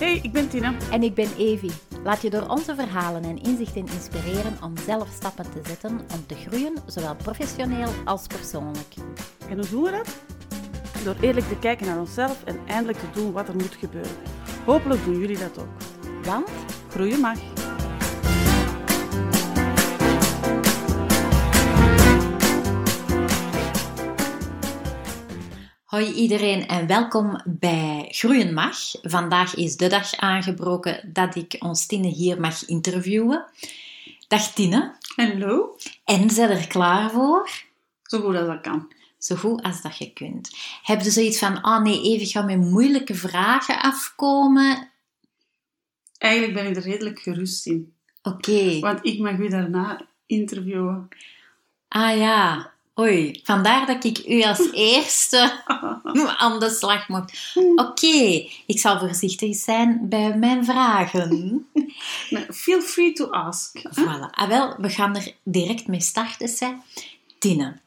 Hey, ik ben Tina. En ik ben Evie. Laat je door onze verhalen en inzichten inspireren om zelf stappen te zetten om te groeien, zowel professioneel als persoonlijk. En hoe doen we dat? Door eerlijk te kijken naar onszelf en eindelijk te doen wat er moet gebeuren. Hopelijk doen jullie dat ook. Want Groeien mag. Hoi iedereen en welkom bij Groeien Mag. Vandaag is de dag aangebroken dat ik ons Tine hier mag interviewen. Dag Tine. Hallo. En zet er klaar voor? Zo goed als dat kan. Zo goed als dat je kunt. Heb je zoiets van, oh nee, even gaan met moeilijke vragen afkomen? Eigenlijk ben ik er redelijk gerust in. Oké. Want ik mag u daarna interviewen. Ah ja. Oei, vandaar dat ik u als eerste aan de slag mocht. Oké, ik zal voorzichtig zijn bij mijn vragen. Feel free to ask. Voilà. Ah, wel, we gaan er direct mee starten. Hè. Tine,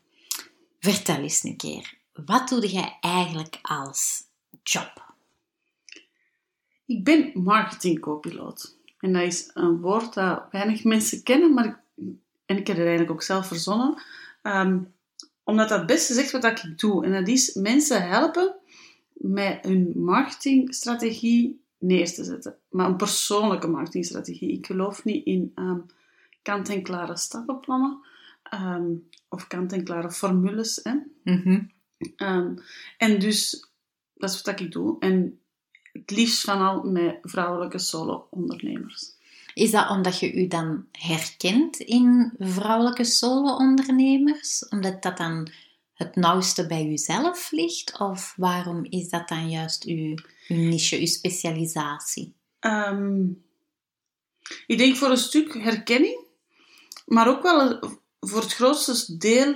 vertel eens een keer. Wat doe jij eigenlijk als job? Ik ben marketingcopiloot. En dat is een woord dat weinig mensen kennen, maar ik, en ik heb het eigenlijk ook zelf verzonnen. Ehm, omdat dat het beste zegt wat ik doe. En dat is mensen helpen met hun marketingstrategie neer te zetten. Maar een persoonlijke marketingstrategie. Ik geloof niet in ehm, kant-en-klare stappenplannen. ehm, of kant-en-klare formules. Hè. Mhm. Ehm, en dus, dat is wat ik doe. En het liefst van al met vrouwelijke solo-ondernemers. Is dat omdat je u dan herkent in vrouwelijke solo-ondernemers? Omdat dat dan het nauwste bij uzelf ligt? Of waarom is dat dan juist uw, uw niche, uw specialisatie? Ehm, ik denk voor een stuk herkenning, maar ook wel voor het grootste deel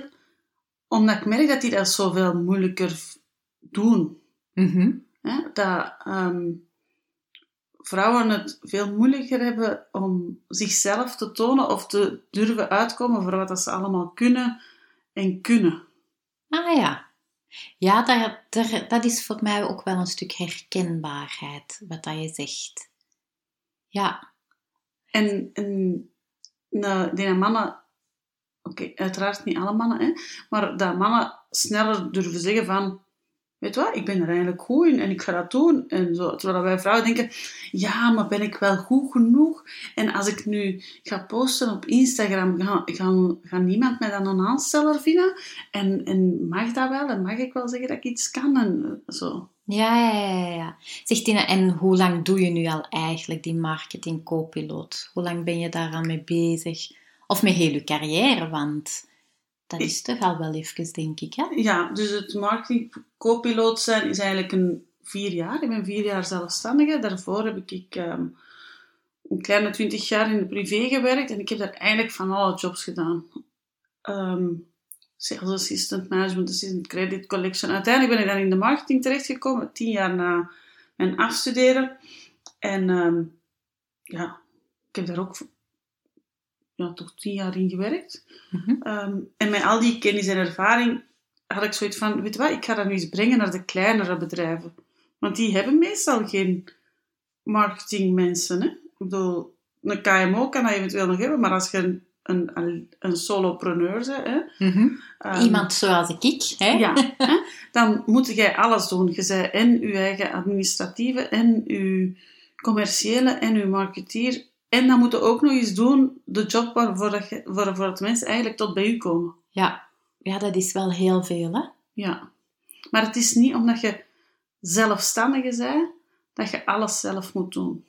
omdat ik merk dat die dat zoveel moeilijker doen. Dat ehm, vrouwen het veel moeilijker hebben om zichzelf te tonen of te durven uitkomen voor wat dat ze allemaal kunnen en kunnen. Ah ja. Ja, dat, dat, dat is voor mij ook wel een stuk herkenbaarheid, wat dat je zegt. Ja. En, en nou, die mannen, oké, uiteraard niet alle mannen, hè, maar dat mannen sneller durven zeggen van, weet wat, ik ben er eigenlijk goed in en ik ga dat doen. En zo, terwijl wij vrouwen denken, ja, maar ben ik wel goed genoeg? En als ik nu ga posten op Instagram, ga, niemand mij dan een aansteller vinden? En, en mag dat wel? En mag ik wel zeggen dat ik iets kan? En eh, zo. Ja, ja, ja, ja. Zeg Tina, en hoe lang doe je nu al eigenlijk die marketing co-piloot? Hoe lang ben je daar al mee bezig? Of met heel je carrière, want dat is toch al wel even, denk ik, hè? Ja, dus het marketing co-piloot zijn is eigenlijk een vier jaar. Ik ben vier jaar zelfstandige. Daarvoor heb ik ehm, een kleine twintig jaar in de privé gewerkt en ik heb daar eigenlijk van alle jobs gedaan. Ehm, sales assistant, management assistant, credit collection. Uiteindelijk ben ik dan in de marketing terechtgekomen, tien jaar na mijn afstuderen. En ehm, ja, ik heb daar ook ja, toch tien jaar in gewerkt. Mhm. Ehm, en met al die kennis en ervaring had ik zoiets van, weet je wat, ik ga dat nu eens brengen naar de kleinere bedrijven. Want die hebben meestal geen marketingmensen. Hè? Ik bedoel, een KMO kan dat eventueel nog hebben, maar als je een, een, een solopreneur bent, hè, Mhm. ehm, Iemand zoals ik, hè? ja, hè, dan moet jij alles doen. Je zij en je eigen administratieve, en je commerciële, en je marketeer. En dan moet je ook nog eens doen de job waarvoor, dat waarvoor dat mensen eigenlijk tot bij u komen. Ja. Ja, dat is wel heel veel, hè? Ja. Maar het is niet omdat je zelfstandige bent, dat je alles zelf moet doen.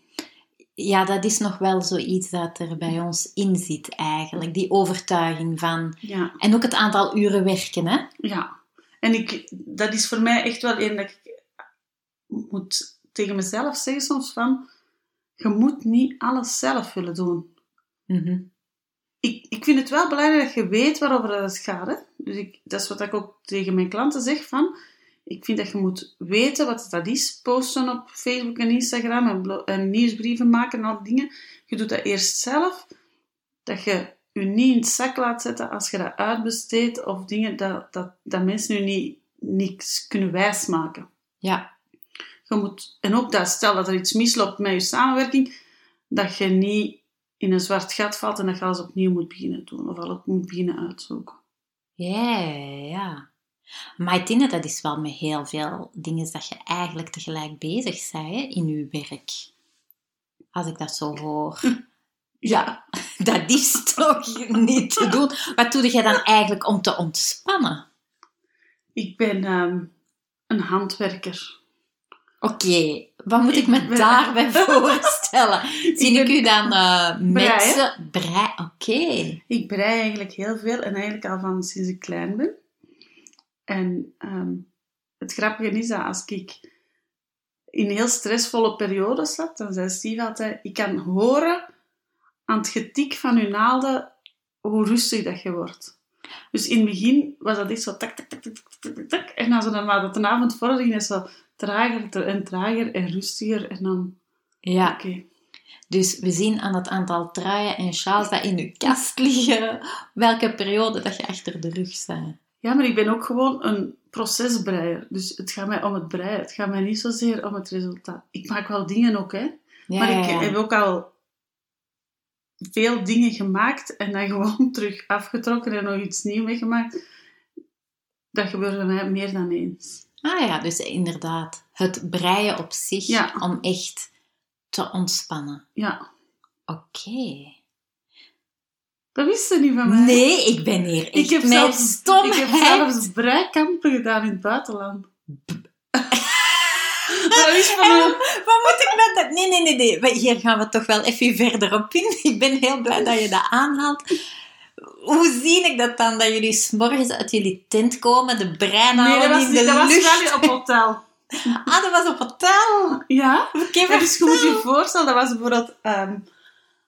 Ja, dat is nog wel zoiets dat er bij ons in zit, eigenlijk. Die overtuiging van... Ja. En ook het aantal uren werken, hè? Ja. En ik, dat is voor mij echt wel een dat ik moet tegen mezelf zeggen soms van, je moet niet alles zelf willen doen. Mhm. Ik, ik vind het wel belangrijk dat je weet waarover het gaat. Hè? Dus ik, dat is wat ik ook tegen mijn klanten zeg van, ik vind dat je moet weten wat dat is, posten op Facebook en Instagram en, nieuwsbrieven maken en al die dingen. Je doet dat eerst zelf, dat je je niet in het zak laat zetten als je dat uitbesteedt of dingen dat, dat, dat mensen nu niet niks kunnen wijsmaken. Ja. Je moet, en ook dat, stel dat er iets misloopt met je samenwerking, dat je niet in een zwart gat valt en dat je alles opnieuw moet beginnen doen of alles moet beginnen uitzoeken. Ja, ja. Maar Tine, dat is wel met heel veel dingen dat je eigenlijk tegelijk bezig bent in je werk. Als ik dat zo hoor. Ja, dat is toch niet te doen. Wat doe je dan eigenlijk om te ontspannen? Ik ben ehm, een handwerker. Oké, wat moet ik me daarbij voorstellen? Zie ik, u dan eh met Breien. ze... Brei, oké. Ik brei eigenlijk heel veel en eigenlijk al van sinds ik klein ben. En ehm, het grappige is dat als ik in heel stressvolle periodes zat, dan zei Steve altijd, ik kan horen aan het getik van je naalden hoe rustig dat je wordt. Dus in het begin was dat echt zo tak, tak, tak, tak, tak, tak, tak. En dan zo naarmate de avond vorderde, ging het zo trager en trager en rustiger. En dan, Ja, dus we zien aan het aantal truien en sjaals dat in uw kast liggen, welke periode dat je achter de rug bent. Ja, maar ik ben ook gewoon een procesbreier. Dus het gaat mij om het breien. Het gaat mij niet zozeer om het resultaat. Ik maak wel dingen ook, hè. Ja, maar ik ja, ja. heb ook al veel dingen gemaakt en dan gewoon terug afgetrokken en nog iets nieuws meegemaakt. Dat gebeurt bij mij meer dan eens. Ah ja, dus inderdaad, het breien op zich Ja. om echt te ontspannen. Ja, Oké. dat wist ze niet van mij. Nee, ik ben hier echt ik heb, zelfs, stomheid. ik heb zelfs breikampen gedaan in het buitenland. dat is van een... Wat moet ik met dat? Nee, nee, nee, nee. Hier gaan we toch wel even verder op in. Ik ben heel blij dat je dat aanhaalt. Hoe zie ik dat dan? Dat jullie s'morgens uit jullie tent komen, de brein Nee, houden dat was, in de dat was wel op hotel. Ah, dat was op hotel. Ja. Oké, Ja, dus je moet je voorstellen, dat was bijvoorbeeld... ehm,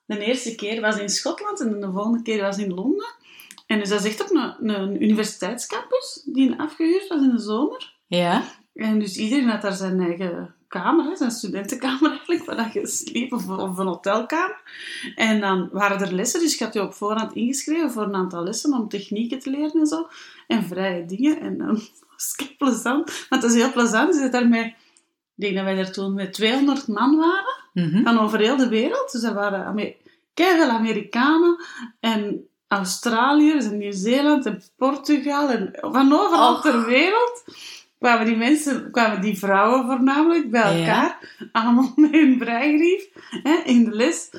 de eerste keer was in Schotland en de volgende keer was in Londen. En dus dat is echt op een, een universiteitscampus die afgehuurd was in de zomer. Ja. En dus iedereen had daar zijn eigen kamer, zijn studentenkamer eigenlijk, waar dat je sliep, of, of een hotelkamer. En dan waren er lessen, dus je had je op voorhand ingeschreven voor een aantal lessen om technieken te leren en zo. En vrije dingen. En dan was het plezant. Want het is heel plezant. Je zit daarmee... Ik denk dat wij er toen met 200 man waren Mhm. van over heel de wereld. Dus dat waren Amer Amerikanen en Australiërs en Nieuw-Zeeland en Portugal en van overal ter wereld kwamen die mensen, kwamen die vrouwen voornamelijk bij Ja. elkaar, allemaal met hun breigrief, hè, in de les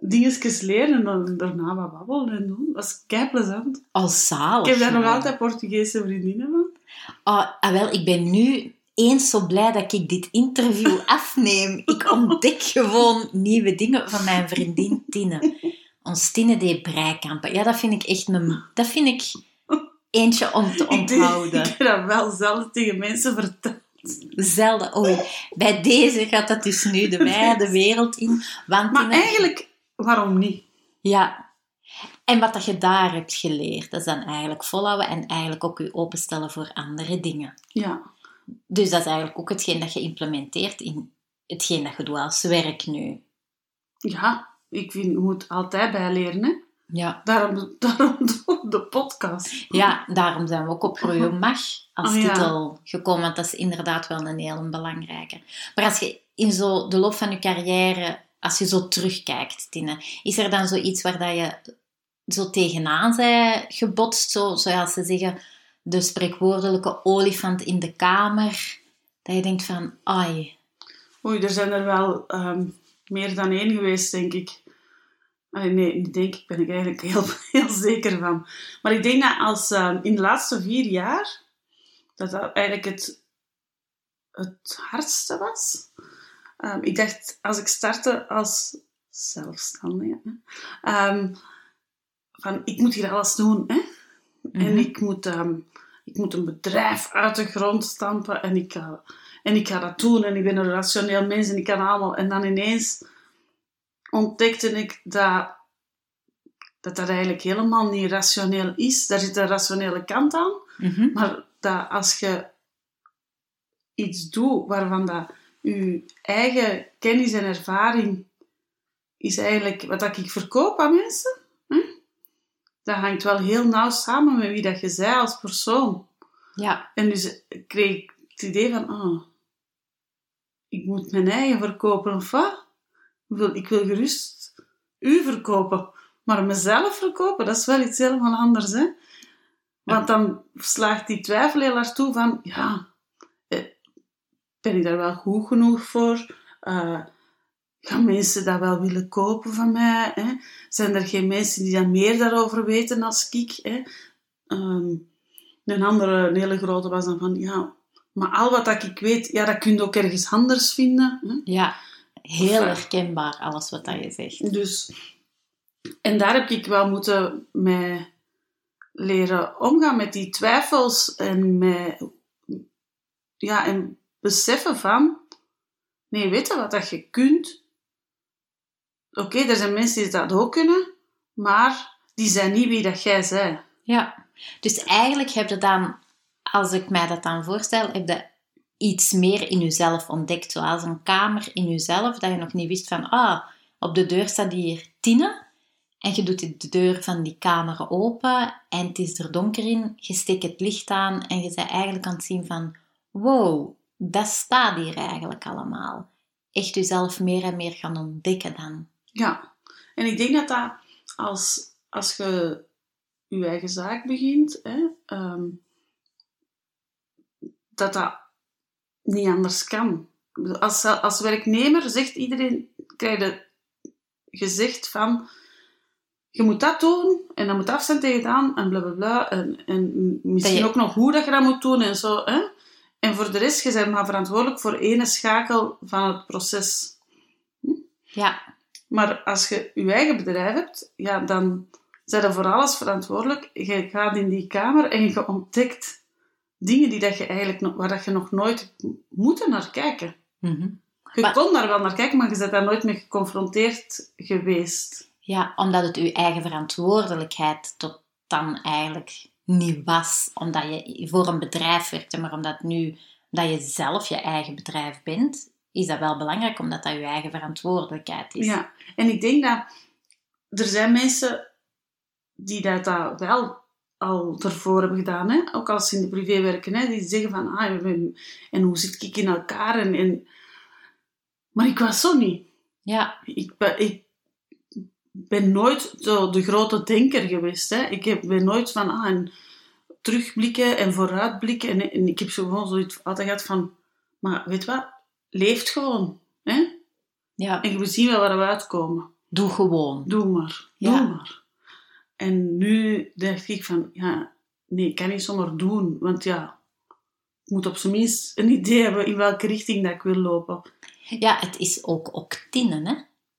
dingetjes leren en dan daarna wat babbelen en doen. Dat was kei plezant. Al zalig. Ik heb daar nog altijd Portugese vriendinnen van. Oh, ah, wel, ik ben nu eens zo blij dat ik dit interview afneem. Ik ontdek gewoon nieuwe dingen van mijn vriendin Tine. Ons Tine deed breikampen. Ja, dat vind ik echt een... Dat vind ik eentje om te onthouden. ik heb dat wel zelf tegen mensen verteld. Zelden. Oei, bij deze gaat dat dus nu de wijde wereld in. Want Maar eigenlijk, waarom niet? Ja. En wat dat je daar hebt geleerd, dat is dan eigenlijk volhouden en eigenlijk ook je openstellen voor andere dingen. Ja. Dus dat is eigenlijk ook hetgeen dat je implementeert in hetgeen dat je doet als werk nu. Ja, ik vind, je moet altijd bijleren, hè. Ja. Daarom, daarom de podcast. Ja, daarom zijn we ook op Groei Mag als Oh, ja. titel gekomen, want dat is inderdaad wel een heel belangrijke. Maar als je in zo de loop van je carrière, als je zo terugkijkt, Tine, is er dan zoiets waar dat je zo tegenaan zij gebotst, zo, zoals ze zeggen, de spreekwoordelijke olifant in de kamer, dat je denkt van, ai, Oei, er zijn er wel ehm, meer dan één geweest, denk ik. Allee, nee, niet denk ik, ben ik eigenlijk heel, heel zeker van. Maar ik denk dat als ehm, in de laatste vier jaar, dat dat eigenlijk het, het hardste was. Ehm, ik dacht, als ik startte als zelfstandige, ehm, van ik moet hier alles doen, hè. En Mhm. ik moet, ik moet een bedrijf uit de grond stampen en ik, en ik ga dat doen en ik ben een rationeel mens en ik kan allemaal. En dan ineens ontdekte ik dat dat, dat eigenlijk helemaal niet rationeel is. Daar zit een rationele kant aan, Mhm. maar dat als je iets doet waarvan dat je eigen kennis en ervaring is eigenlijk wat dat ik verkoop aan mensen, hè? dat hangt wel heel nauw samen met wie dat je zij als persoon. ja, En dus kreeg ik het idee van, oh, ik moet mijn eigen verkopen of wat? Ik wil, ik wil gerust u verkopen. Maar mezelf verkopen, dat is wel iets helemaal anders, hè? Want dan slaagt die twijfel heel hard toe van, ja, eh, ben ik daar wel goed genoeg voor? Uh, gaan mensen dat wel willen kopen van mij? Hè? Zijn er geen mensen die dan meer daarover weten als ik? Hè? Ehm, een andere, een hele grote was dan van, ja, maar al wat dat ik weet, ja, dat kun je ook ergens anders vinden. Hè? Ja, heel herkenbaar, alles wat dat je zegt. Dus, en daar heb ik wel moeten mee leren omgaan met die twijfels en met, ja, en beseffen van, nee, weet je wat dat je kunt? Oké, er zijn mensen die dat ook kunnen, maar die zijn niet wie dat jij bent. Ja, dus eigenlijk heb je dan, als ik mij dat dan voorstel, heb je iets meer in jezelf ontdekt, zoals een kamer in jezelf, dat je nog niet wist van, ah, op de deur staat hier Tine, en je doet de deur van die kamer open en het is er donker in, je steekt het licht aan en je bent eigenlijk aan het zien van, wow, dat staat hier eigenlijk allemaal. Echt jezelf meer en meer gaan ontdekken dan. Ja, en ik denk dat dat als, als je je eigen zaak begint, hè, ehm, dat dat niet anders kan. Als, als werknemer zegt iedereen, krijg je gezegd van, je moet dat doen en dan moet afstand tegen aan en bla bla bla. En, en misschien ook nog hoe dat je dat moet doen en zo. Hè? En voor de rest, je bent maar verantwoordelijk voor ene schakel van het proces. Hm? Ja. Maar als je je eigen bedrijf hebt, ja, dan zijn je voor alles verantwoordelijk. Je gaat in die kamer en je ontdekt dingen die dat je eigenlijk waar dat je nog nooit moeten naar kijken. Mm Je maar, kon daar wel naar kijken, maar je bent daar nooit mee geconfronteerd geweest. Ja, omdat het je eigen verantwoordelijkheid tot dan eigenlijk niet was. Omdat je voor een bedrijf werkte, maar omdat nu dat je zelf je eigen bedrijf bent, is dat wel belangrijk, omdat dat je eigen verantwoordelijkheid is. Ja, en ik denk dat er zijn mensen die dat wel al ervoor hebben gedaan, hè? ook als ze in de privé werken, hè? die zeggen van, ah, en hoe zit ik in elkaar? En, en... Maar ik was zo niet. Ja. Ik, ik ben nooit zo de grote denker geweest. Hè? Ik heb, ben nooit van ah, en terugblikken en vooruitblikken. En, en ik heb zo gewoon zoiets altijd gehad van, maar weet wat, leeft gewoon. Hè? Ja. En we zien wel waar we uitkomen. Doe gewoon. Doe maar. Doe Ja. maar. En nu dacht ik van, ja, nee, ik kan niet zomaar doen. Want ja, ik moet op zijn minst een idee hebben in welke richting dat ik wil lopen. Ja, het is ook octine, hè?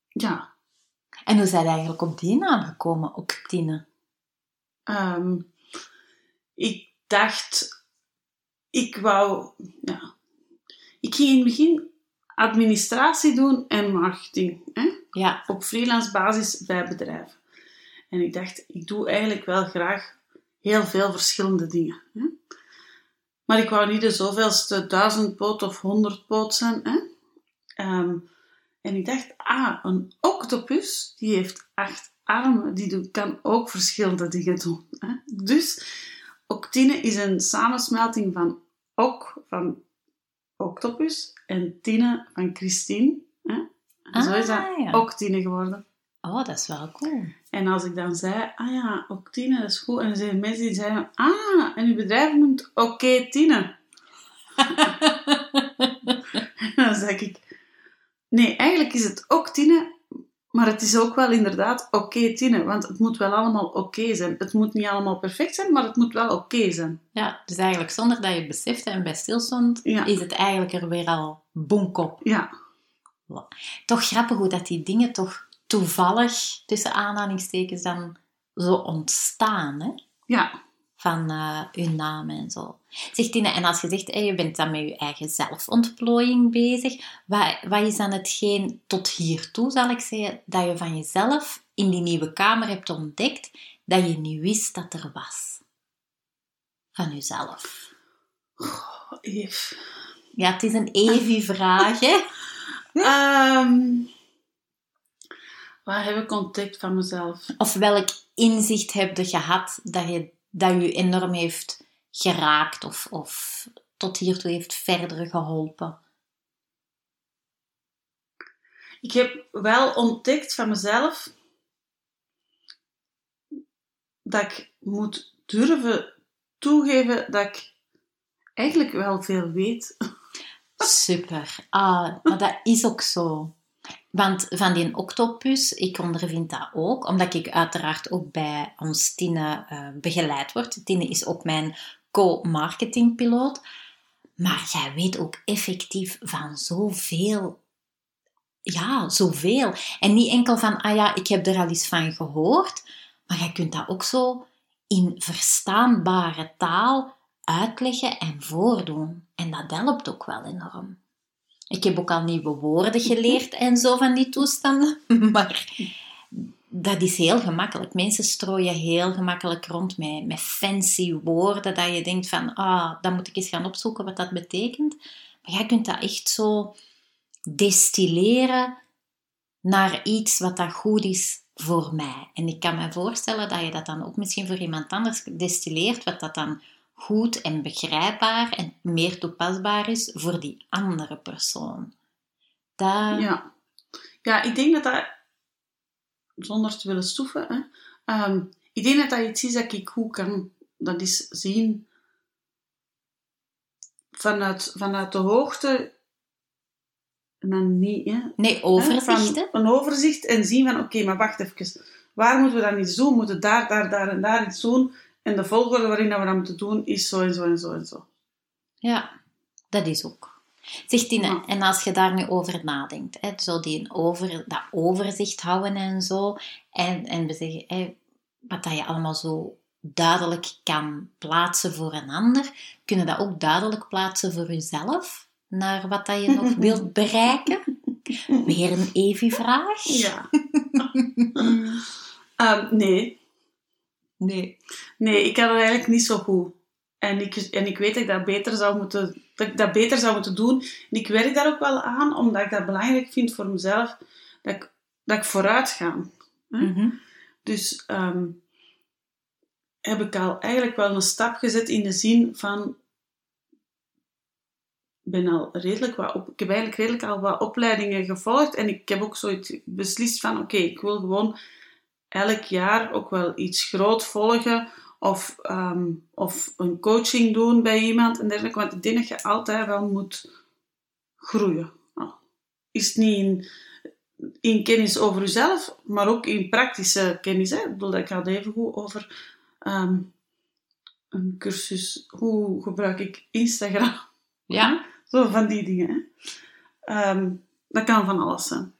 Ja, En hoe zijn eigenlijk op die naam gekomen, octine? Ehm, ik dacht, ik wou, ja, ik ging in het begin administratie doen en marketing, hè? Ja, op freelance basis bij bedrijven. En ik dacht, ik doe eigenlijk wel graag heel veel verschillende dingen. Hè? Maar ik wou niet de zoveelste duizend poot of honderd poot zijn. Hè? Ehm, en ik dacht, ah, een octopus, die heeft acht armen, die kan ook verschillende dingen doen. Hè? Dus, octine is een samensmelting van ok, van octopus, en tine van Christine. Hè? En zo is dat Ah, ja. octine geworden. Oh, dat is wel cool. En als ik dan zei, ah ja, octine, dat is goed. En er zijn mensen die zeiden, ah, en uw bedrijf noemt oké tine. En dan zeg ik, nee, eigenlijk is het ook tine, maar het is ook wel inderdaad oké tine. Want het moet wel allemaal oké zijn. Het moet niet allemaal perfect zijn, maar het moet wel oké zijn. Ja, dus eigenlijk zonder dat je het besefte en bij stilstond, Ja. is het eigenlijk er weer al bonkop. Ja, Toch grappig hoe dat die dingen toch toevallig, tussen aanhalingstekens, dan zo ontstaan, hè? ja. Van eh uw naam en zo. Zeg Tine, en als je zegt, hé, je bent dan met je eigen zelfontplooiing bezig, wat, wat is dan hetgeen tot hiertoe, zal ik zeggen, dat je van jezelf in die nieuwe kamer hebt ontdekt, dat je niet wist dat er was? Van jezelf. Oh, Eve. Ja, het is een Evi-vraag, hè? Ehm, wat heb ik ontdekt van mezelf? Of welk inzicht heb je gehad dat je, dat je enorm heeft geraakt of, of tot hiertoe heeft verder geholpen? Ik heb wel ontdekt van mezelf dat ik moet durven toegeven dat ik eigenlijk wel veel weet. Super. Ah, maar dat is ook zo. Want van die octopus, ik ondervind dat ook, omdat ik uiteraard ook bij ons Tine uh, begeleid word. Tine is ook mijn co-marketingpiloot. Maar jij weet ook effectief van zoveel. Ja, zoveel. En niet enkel van, ah ja, ik heb er al eens van gehoord. Maar jij kunt dat ook zo in verstaanbare taal uitleggen en voordoen. En dat helpt ook wel enorm. Ik heb ook al nieuwe woorden geleerd en zo van die toestanden. Maar dat is heel gemakkelijk. Mensen strooien heel gemakkelijk rond met, met fancy woorden. Dat je denkt van, ah, dan moet ik eens gaan opzoeken wat dat betekent. Maar jij kunt dat echt zo destilleren naar iets wat dat goed is voor mij. En ik kan me voorstellen dat je dat dan ook misschien voor iemand anders destilleert, wat dat dan goed en begrijpbaar en meer toepasbaar is voor die andere persoon. Ja. ja, ik denk dat dat, zonder te willen stoeven, hè, um, ik denk dat dat iets is dat ik goed kan. Dat is zien vanuit, vanuit de hoogte dan niet, hè? Nee, overzichten. een overzicht en zien van, oké, maar wacht even. Waar moeten we dan iets doen? We moeten daar, daar, daar en daar iets doen. En de volgorde waarin we dat moeten doen is zo en zo en zo en zo. Ja, dat is ook. Zegt Tine, en als je daar nu over nadenkt, hè, zo die over, dat overzicht houden en zo, en, en we zeggen, hè, wat dat je allemaal zo duidelijk kan plaatsen voor een ander, kunnen dat ook duidelijk plaatsen voor jezelf? Naar wat dat je nog wilt bereiken? Weer een Evie-vraag? Ja. um, nee, Nee. Nee, ik kan het eigenlijk niet zo goed. En ik, en ik weet dat ik dat beter zou moeten, dat ik dat beter zou moeten doen. En ik werk daar ook wel aan, omdat ik dat belangrijk vind voor mezelf, dat ik, dat ik vooruit ga. Mhm. Dus ehm, heb ik al eigenlijk wel een stap gezet in de zin van ben al redelijk wat op, ik heb eigenlijk redelijk al wat opleidingen gevolgd en ik heb ook zoiets beslist van oké, ik wil gewoon elk jaar ook wel iets groot volgen of, ehm, of een coaching doen bij iemand en dergelijke. Want ik denk dat je altijd wel moet groeien. Nou, is het niet in, in, kennis over jezelf, maar ook in praktische kennis. Hè? Ik bedoel, ik had even goed over ehm, een cursus. Hoe gebruik ik Instagram? Ja. Zo van die dingen. Hè? Um, dat kan van alles zijn.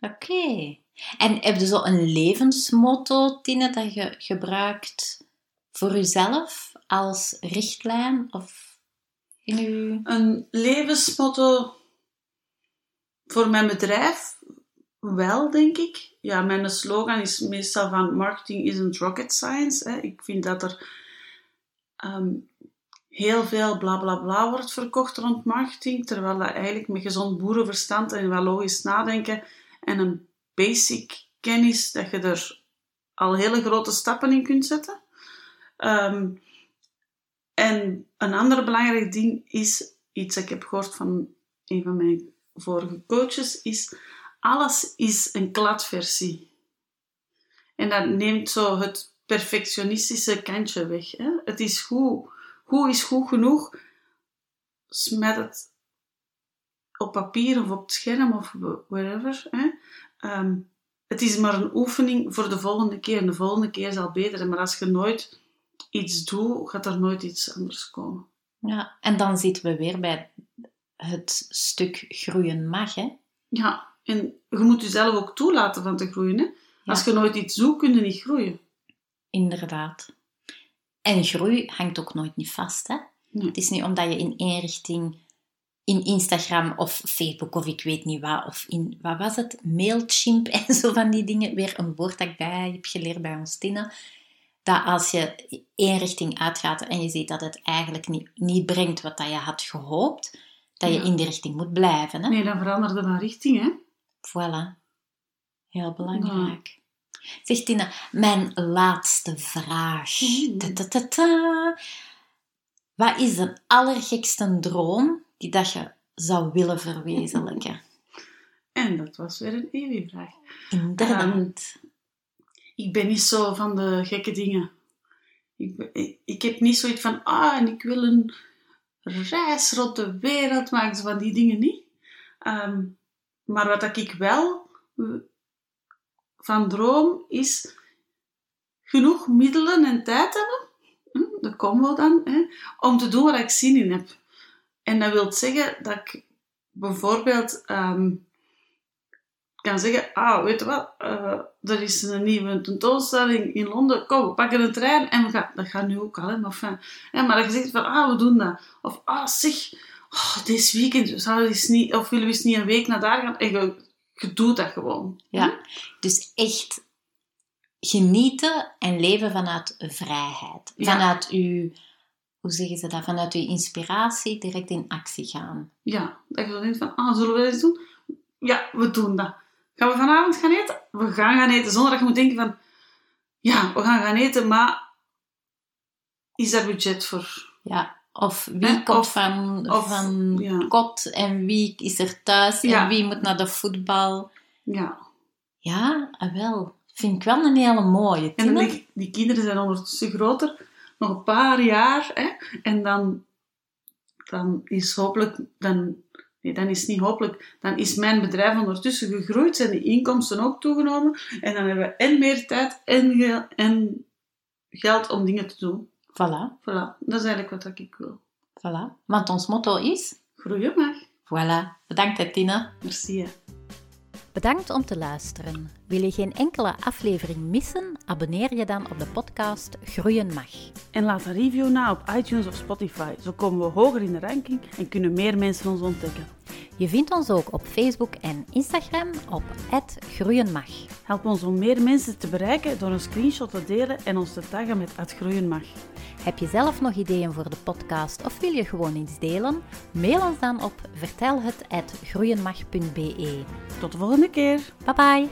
Oké. En heb je zo een levensmotto, Tine, dat je gebruikt voor jezelf als richtlijn? Of in uw... Een levensmotto voor mijn bedrijf wel, denk ik. Ja, mijn slogan is meestal van marketing isn't rocket science. Hè. Ik vind dat er ehm, heel veel bla bla bla wordt verkocht rond marketing, terwijl dat eigenlijk met gezond boerenverstand en wel logisch nadenken en een basic kennis dat je er al hele grote stappen in kunt zetten. Ehm, en een ander belangrijk ding is, iets ik heb gehoord van een van mijn vorige coaches, is alles is een kladversie. En dat neemt zo het perfectionistische kantje weg. Hè? Het is goed. Goed is goed genoeg. Smet het op papier of op het scherm of wherever. Hè? Ehm, het is maar een oefening voor de volgende keer. En de volgende keer zal beter. Maar als je nooit iets doet, gaat er nooit iets anders komen. Ja, en dan zitten we weer bij het stuk groeien mag, hè? Ja, en je moet jezelf ook toelaten van te groeien, hè? Als je nooit iets doet, kun je niet groeien. Inderdaad. En groei hangt ook nooit niet vast, hè? Het is niet omdat je in één richting in Instagram of Facebook of ik weet niet wat, of in, wat was het, Mailchimp en zo van die dingen, weer een woord dat ik bij heb geleerd bij ons Tina, dat als je één richting uitgaat en je ziet dat het eigenlijk niet, niet brengt wat dat je had gehoopt, dat je in die richting moet blijven. Hè? Nee, dan veranderde van richting, hè? Voilà. Heel belangrijk. Ja. Zeg Tina, mijn laatste vraag. Mm. Wat is de allergekste droom die dat je zou willen verwezenlijken? En dat was weer een Ewi-vraag. Inderdaad. Ik ben niet zo van de gekke dingen. Ik, ik, ik heb niet zoiets van, ah, en ik wil een reis rond de wereld maken, van die dingen niet. Ehm, maar wat dat ik wel eh, van droom, is genoeg middelen en tijd hebben, hm, de combo dan, hè, om te doen waar ik zin in heb. En dat wil zeggen dat ik bijvoorbeeld ehm, kan zeggen, ah, weet je wat, eh, er is een nieuwe tentoonstelling in Londen, kom, we pakken een trein en we gaan, dat gaat nu ook al, hè, maar, hè, maar dat je zegt van, ah, we doen dat. Of, ah, zeg, oh, deze weekend, zou je eens niet, of willen we eens niet een week naar daar gaan? En je, je doet dat gewoon. Ja, dus echt genieten en leven vanuit vrijheid. Ja. Vanuit uw, hoe zeggen ze dat? Vanuit uw inspiratie direct in actie gaan. Ja, dat je zo denkt van, ah, zullen we dat eens doen? Ja, we doen dat. Gaan we vanavond gaan eten? We gaan gaan eten, zonder dat je moet denken van, ja, we gaan gaan eten, maar is daar budget voor? Ja. Of wie komt Of- van, of- van ja. kot en wie is er thuis Ja. en wie moet naar de voetbal. Ja. Ja, ah, wel. Vind ik wel een hele mooie. En dan denk ik, die kinderen zijn ondertussen groter, nog een paar jaar, hè, en dan, dan is hopelijk, dan, nee, dan is niet hopelijk, dan is mijn bedrijf ondertussen gegroeid, zijn de inkomsten ook toegenomen, en dan hebben we en meer tijd en, en geld om dingen te doen. Voilà, Voilà, dat is eigenlijk wat ik wil. voilà. Want ons motto is... Groeien mag. Voilà. Bedankt, hè, Tine. Merci. hè. Bedankt om te luisteren. Wil je geen enkele aflevering missen? Abonneer je dan op de podcast Groeien Mag. En laat een review na op iTunes of Spotify. Zo komen we hoger in de ranking en kunnen meer mensen ons ontdekken. Je vindt ons ook op Facebook en Instagram op @groeienmag. Help ons om meer mensen te bereiken door een screenshot te delen en ons te taggen met @groeien mag. Heb je zelf nog ideeën voor de podcast of wil je gewoon iets delen? Mail ons dan op vertelhet@groeienmag.be. Tot de volgende keer. Bye bye!